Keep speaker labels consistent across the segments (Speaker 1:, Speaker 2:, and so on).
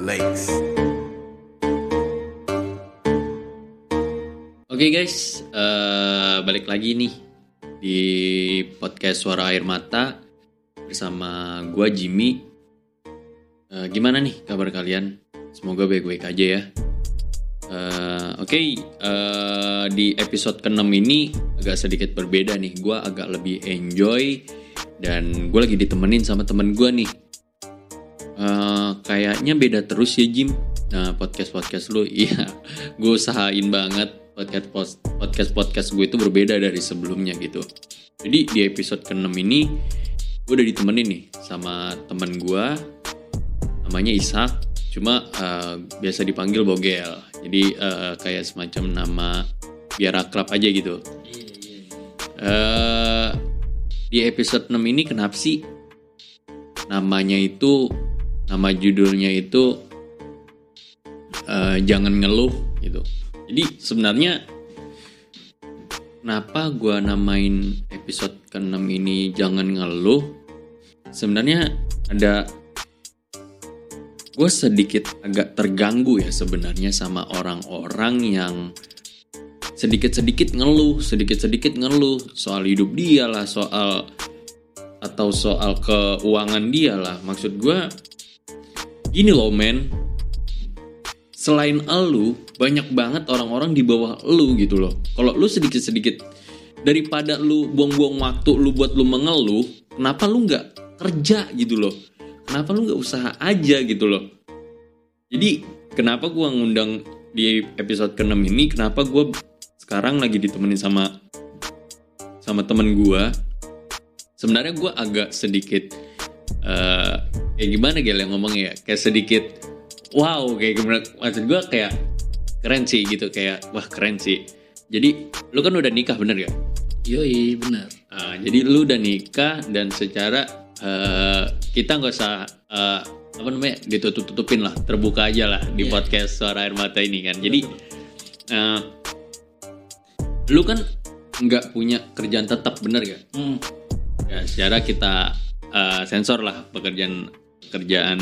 Speaker 1: lakes.
Speaker 2: Oke guys, eh, balik lagi nih di podcast Suara Air Mata bersama gua Jimmy. Eh, gimana nih kabar kalian? Semoga baik-baik aja ya. Eh, Oke, eh, di episode ke-6 ini agak sedikit berbeda nih. Gua agak lebih enjoy dan gue lagi ditemenin sama temen gua nih. Kayaknya beda terus ya Jim. Nah podcast podcast lu, iya, gue usahain banget podcast podcast podcast gue itu berbeda dari sebelumnya gitu. Jadi di episode ke-6 ini gue udah ditemenin nih sama temen gue, namanya Ishak. Cuma eh, biasa dipanggil Bogel. Jadi eh, kayak semacam nama biar akrab aja gitu. eh di episode 6 ini kenapa sih namanya itu nama judulnya itu eh, jangan ngeluh gitu. Jadi sebenarnya kenapa gua namain episode ke-6 ini jangan ngeluh? Sebenarnya ada gue sedikit agak terganggu ya sebenarnya sama orang-orang yang sedikit-sedikit ngeluh, sedikit-sedikit ngeluh soal hidup dia lah, soal atau soal keuangan dia lah. Maksud gue gini loh men, selain elu banyak banget orang-orang di bawah elu gitu loh. Kalau lu sedikit-sedikit daripada lu buang-buang waktu lu buat lu mengeluh, kenapa lu nggak kerja gitu loh? Kenapa lu nggak usaha aja gitu loh? Jadi kenapa gua ngundang di episode ke-6 ini? Kenapa gua sekarang lagi ditemenin sama sama temen gua? Sebenarnya gua agak sedikit eh kayak gimana gel yang ngomongnya ya? Kayak sedikit wow kayak gimana? Maksud gua kayak keren sih gitu kayak wah keren sih. Jadi lu kan udah nikah bener gak?
Speaker 3: Yoi, benar.
Speaker 2: Ah, jadi lu udah nikah dan secara eh, kita nggak usah eh, apa namanya ditutup-tutupin lah, terbuka aja lah di
Speaker 3: Iya.
Speaker 2: podcast suara air mata ini kan. Jadi eh, lu kan nggak punya kerjaan tetap bener gak?
Speaker 3: Hmm.
Speaker 2: Ya, secara kita eh, sensor lah pekerjaan pekerjaan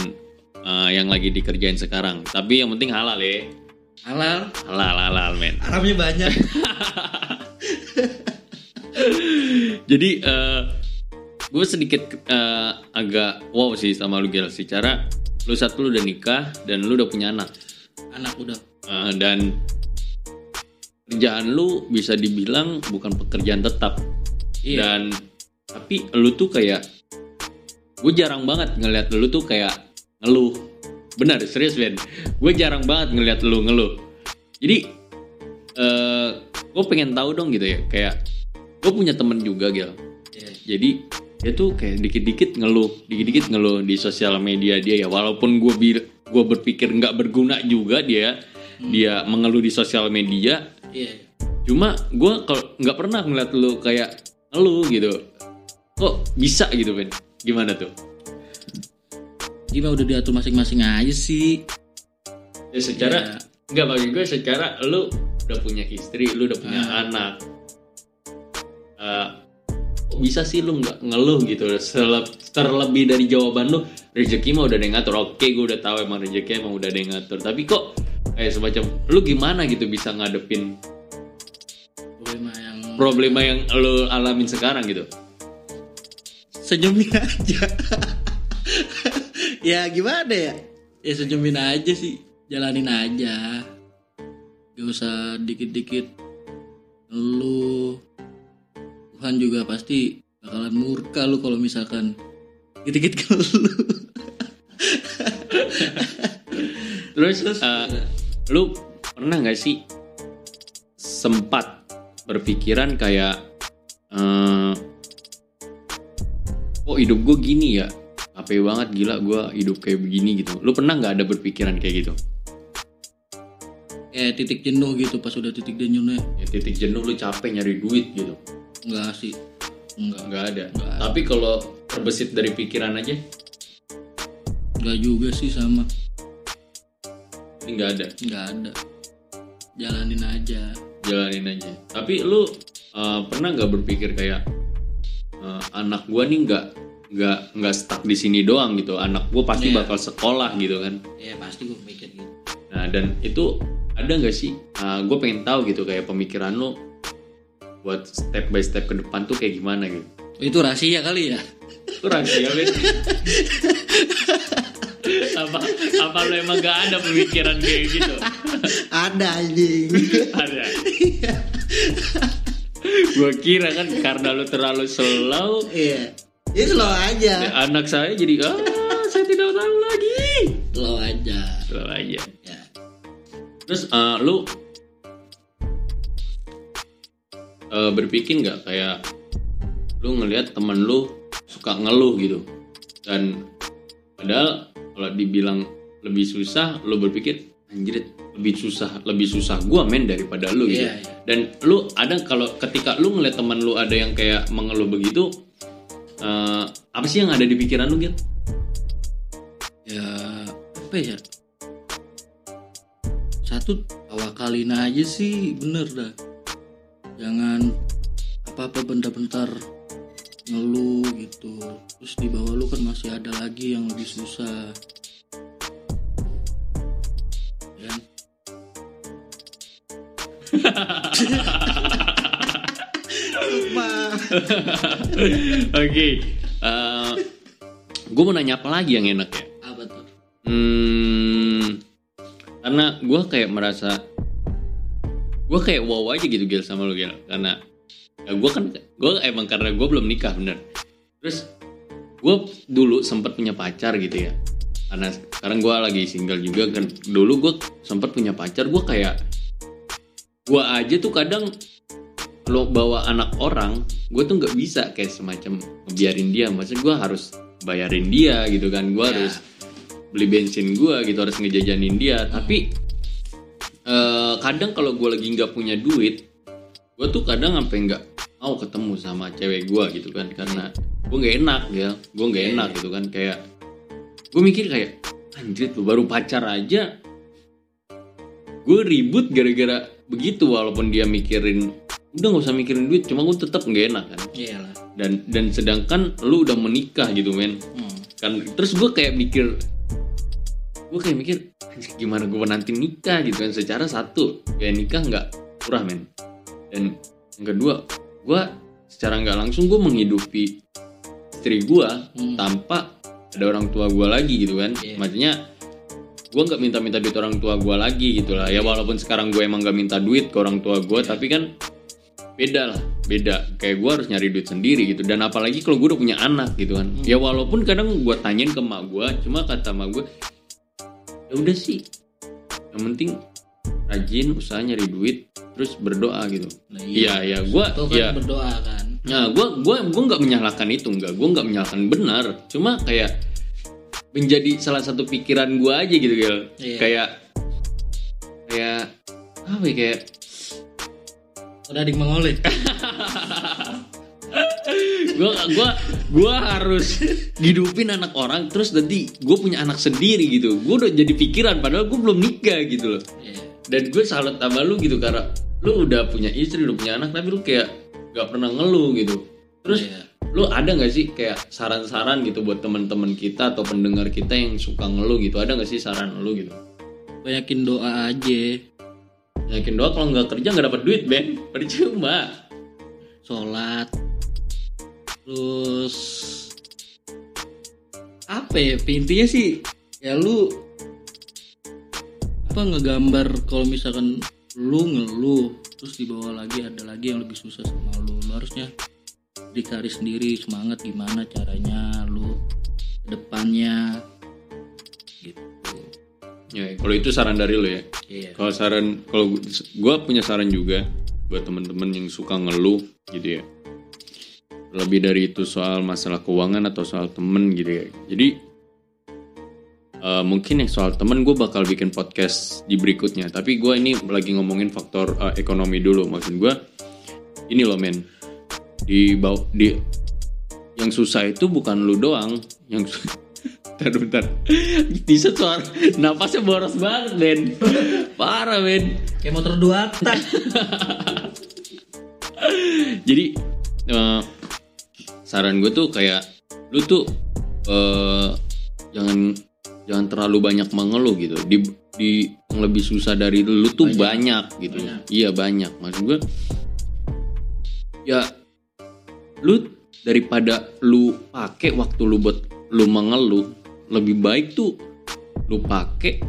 Speaker 2: eh, yang lagi dikerjain sekarang. Tapi yang penting halal ya,
Speaker 3: Halal,
Speaker 2: halal halal men.
Speaker 3: haramnya banyak.
Speaker 2: Jadi eh gue sedikit eh, agak wow sih sama lu Gel secara lu satu lu udah nikah dan lu udah punya anak
Speaker 3: Anak udah.
Speaker 2: Eh, dan kerjaan lu bisa dibilang bukan pekerjaan tetap
Speaker 3: Iya.
Speaker 2: dan tapi lu tuh kayak gue jarang banget ngeliat lu tuh kayak ngeluh benar serius Ben gue jarang banget ngeliat lu ngeluh jadi eh gue pengen tahu dong gitu ya kayak gue punya temen juga Gel
Speaker 3: Iya.
Speaker 2: jadi dia tuh kayak dikit-dikit ngeluh, dikit-dikit ngeluh di sosial media dia ya. Walaupun gue bil, gue berpikir nggak berguna juga dia, dia mengeluh di sosial media.
Speaker 3: Iya.
Speaker 2: Cuma gue kalau nggak pernah ngeliat lu kayak ngeluh gitu. Kok bisa gitu Ben? Gimana tuh?
Speaker 3: Gimana udah diatur masing-masing aja sih.
Speaker 2: Ya secara
Speaker 3: Ya.
Speaker 2: nggak bagi gue secara lu udah punya istri, lu udah punya
Speaker 3: Ah.
Speaker 2: anak. Kok bisa sih lu nggak ngeluh gitu Seleb- terlebih dari jawaban lu rezeki mah udah ada yang ngatur oke gue udah tahu emang rezeki emang udah ada yang ngatur tapi kok kayak semacam lu gimana gitu bisa ngadepin
Speaker 3: Problema yang
Speaker 2: problema yang lu alamin sekarang gitu
Speaker 3: senyumin aja. ya gimana ya? Ya senyumin aja sih. Jalanin aja. Gak usah dikit-dikit lu Tuhan juga pasti bakalan murka lu kalau misalkan dikit-dikit lu.
Speaker 2: terus eh, lu pernah nggak sih sempat berpikiran kayak eh, kok hidup gue gini ya capek banget gila gue hidup kayak begini gitu lu pernah nggak ada berpikiran kayak gitu
Speaker 3: Kayak titik jenuh gitu pas udah titik jenuhnya.
Speaker 2: ya titik jenuh lu capek nyari duit gitu
Speaker 3: Enggak sih. Enggak.
Speaker 2: nggak ada
Speaker 3: Nggak
Speaker 2: tapi kalau terbesit dari pikiran aja
Speaker 3: Enggak juga sih sama.
Speaker 2: nggak ada
Speaker 3: Enggak ada. Jalanin aja.
Speaker 2: jalanin aja tapi lu eh, pernah nggak berpikir kayak eh, anak gua nih nggak nggak nggak stuck di sini doang gitu. Anak gue pasti
Speaker 3: Iya.
Speaker 2: bakal sekolah gitu kan.
Speaker 3: Ya pasti gue mikir gitu.
Speaker 2: Nah dan itu ada nggak sih gue pengen tahu gitu kayak pemikiran lo buat step by step ke depan tuh kayak gimana gitu?
Speaker 3: Itu rahasia kali ya?
Speaker 2: Itu rahasia Ben apa apa lo emang gak ada pemikiran kayak gitu?
Speaker 3: Ada anjing.
Speaker 2: Ada gue kira kan karena lo terlalu slow
Speaker 3: iya. Ya slow aja.
Speaker 2: anak saya jadi ah saya tidak tahu lagi.
Speaker 3: Slow aja.
Speaker 2: Slow aja.
Speaker 3: Ya.
Speaker 2: Terus eh, lu eh, berpikir nggak kayak lu ngelihat temen lu suka ngeluh gitu? Dan padahal kalau dibilang lebih susah lu berpikir anjir lebih susah lebih susah gua men daripada lu gitu.
Speaker 3: Iya, iya.
Speaker 2: dan lu ada kalau ketika lu ngeliat teman lu ada yang kayak mengeluh begitu eh, apa sih yang ada di pikiran lu gitu
Speaker 3: ya apa ya? Satu tawakalin aja sih bener dah. Jangan apa-apa bentar-bentar ngeluh gitu. Terus di bawah lu kan masih ada lagi yang lebih susah
Speaker 2: Oke, gue mau nanya apa lagi yang enak ya?
Speaker 3: apa tuh?
Speaker 2: Hmm, karena gue kayak merasa gue kayak wow aja gitu Gil sama lu Gil. Karena ya gue kan gue emang karena gue belum nikah bener. Terus gue dulu sempet punya pacar gitu ya. Karena sekarang gue lagi single juga kan. Dulu gue sempet punya pacar gue kayak gue aja tuh kadang kalau bawa anak orang gue tuh nggak bisa kayak semacam ngebiarin dia. Maksudnya gue harus bayarin dia gitu kan. Gue
Speaker 3: Ya.
Speaker 2: harus beli bensin gue gitu harus ngejajanin dia. Tapi eh, kadang kalau gue lagi nggak punya duit gue tuh kadang sampai nggak mau ketemu sama cewek gue gitu kan. Karena gue nggak enak ya gue nggak
Speaker 3: Iya,
Speaker 2: enak
Speaker 3: iya.
Speaker 2: gitu kan. Kayak gue mikir kayak anjir tuh baru pacar aja. Gue ribut gara-gara begitu walaupun dia mikirin udah nggak usah mikirin duit cuma gue tetap nggak enak kan
Speaker 3: iyalah
Speaker 2: dan dan sedangkan lu udah menikah gitu men
Speaker 3: hmm.
Speaker 2: kan terus gue kayak mikir gue kayak mikir "Anjir, gimana gue nanti nikah gitu kan secara satu kayak nikah nggak murah men dan yang kedua gue secara nggak langsung gue menghidupi istri gue
Speaker 3: Hmm.
Speaker 2: tanpa ada orang tua gue lagi gitu kan
Speaker 3: Iya.
Speaker 2: maksudnya gue nggak minta-minta duit orang tua gue lagi gitu lah. Ya walaupun sekarang gue emang nggak minta duit ke orang tua gue tapi kan beda lah beda. Kayak gue harus nyari duit sendiri gitu. Dan apalagi kalau gue udah punya anak gitu kan. Ya walaupun kadang gue tanyain ke mak gue cuma kata mak gue ya udah sih yang penting rajin usaha nyari duit terus berdoa gitu.
Speaker 3: Nah,
Speaker 2: iya ya gue
Speaker 3: Itu kan
Speaker 2: ya
Speaker 3: berdoa kan.
Speaker 2: Nah, gue gua gua nggak menyalahkan itu, nggak. Gue nggak menyalahkan benar. Cuma kayak menjadi salah satu pikiran gue aja gitu, Gil.
Speaker 3: Iya.
Speaker 2: Kayak kayak apa ya kayak
Speaker 3: udah adik mengoleh
Speaker 2: gue gua gua harus hidupin anak orang terus nanti gue punya anak sendiri gitu gue udah jadi pikiran padahal gue belum nikah gitu loh
Speaker 3: Iya.
Speaker 2: dan gue salut sama lu gitu karena lu udah punya istri udah punya anak tapi lu kayak gak pernah ngeluh gitu terus
Speaker 3: Iya.
Speaker 2: Lu ada nggak sih kayak saran-saran gitu buat teman-teman kita atau pendengar kita yang suka ngeluh gitu? Ada nggak sih saran lu gitu?
Speaker 3: Banyakin doa aja.
Speaker 2: Yakin doa kalau nggak kerja nggak dapat duit Ben. Percuma.
Speaker 3: Sholat. Terus apa ya? Intinya sih ya lu apa ngegambar kalau misalkan lu ngeluh terus di bawah lagi ada lagi yang lebih susah sama lu. Lu harusnya dicari sendiri semangat gimana caranya lu depannya gitu
Speaker 2: ya kalau itu saran dari lu ya
Speaker 3: iya
Speaker 2: Kalau saran, kalau gue punya saran juga buat temen-temen yang suka ngeluh gitu ya. Lebih dari itu soal masalah keuangan atau soal temen gitu ya. Jadi eh, mungkin yang soal temen gue bakal bikin podcast di berikutnya. Tapi gue ini lagi ngomongin faktor eh, ekonomi dulu. Maksud gue ini loh men di bau di yang susah itu bukan lu doang. Yang bentar bentar. Bisa suara napasnya boros banget men parah men
Speaker 3: kayak motor dua tak
Speaker 2: jadi eh, saran gue tuh kayak lu tuh eh, jangan jangan terlalu banyak mengeluh gitu. Di di yang lebih susah dari lu tuh banyak,
Speaker 3: Banyak.
Speaker 2: gitu.
Speaker 3: Banyak.
Speaker 2: iya banyak. Maksud gue ya lu daripada lu pakai waktu lu buat lu mengeluh lebih baik tuh lu pakai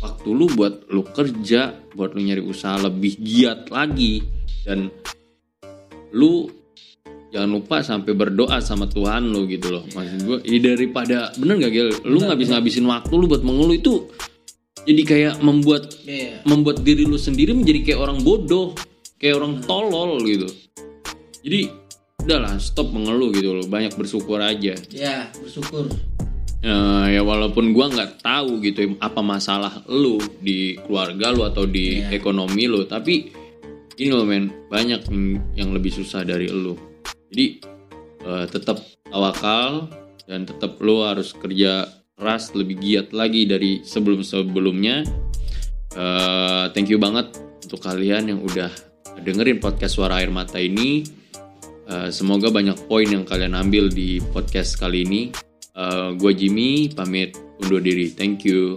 Speaker 2: waktu lu buat lu kerja buat lu nyari usaha lebih giat lagi. Dan lu jangan lupa sampai berdoa sama Tuhan lu gitu loh. Maksud gue ya daripada bener gak Gil? Lu
Speaker 3: Bener,
Speaker 2: ngabis ngabisin waktu lu buat mengeluh itu jadi kayak membuat
Speaker 3: Iya.
Speaker 2: membuat diri lu sendiri menjadi kayak orang bodoh kayak orang tolol gitu. Jadi udahlah stop mengeluh gitu loh. Banyak bersyukur aja.
Speaker 3: Ya, bersyukur.
Speaker 2: Eh, ya walaupun gua nggak tahu gitu apa masalah lu di keluarga lu atau di
Speaker 3: Iya.
Speaker 2: ekonomi lu. Tapi ini loh men. Banyak yang, lebih susah dari lu. Jadi eh, tetap tawakal dan tetap lu harus kerja keras lebih giat lagi dari sebelum sebelumnya Eh, thank you banget untuk kalian yang udah dengerin podcast suara air mata ini Eh, semoga banyak poin yang kalian ambil di podcast kali ini. gue Jimmy pamit undur diri. Thank you.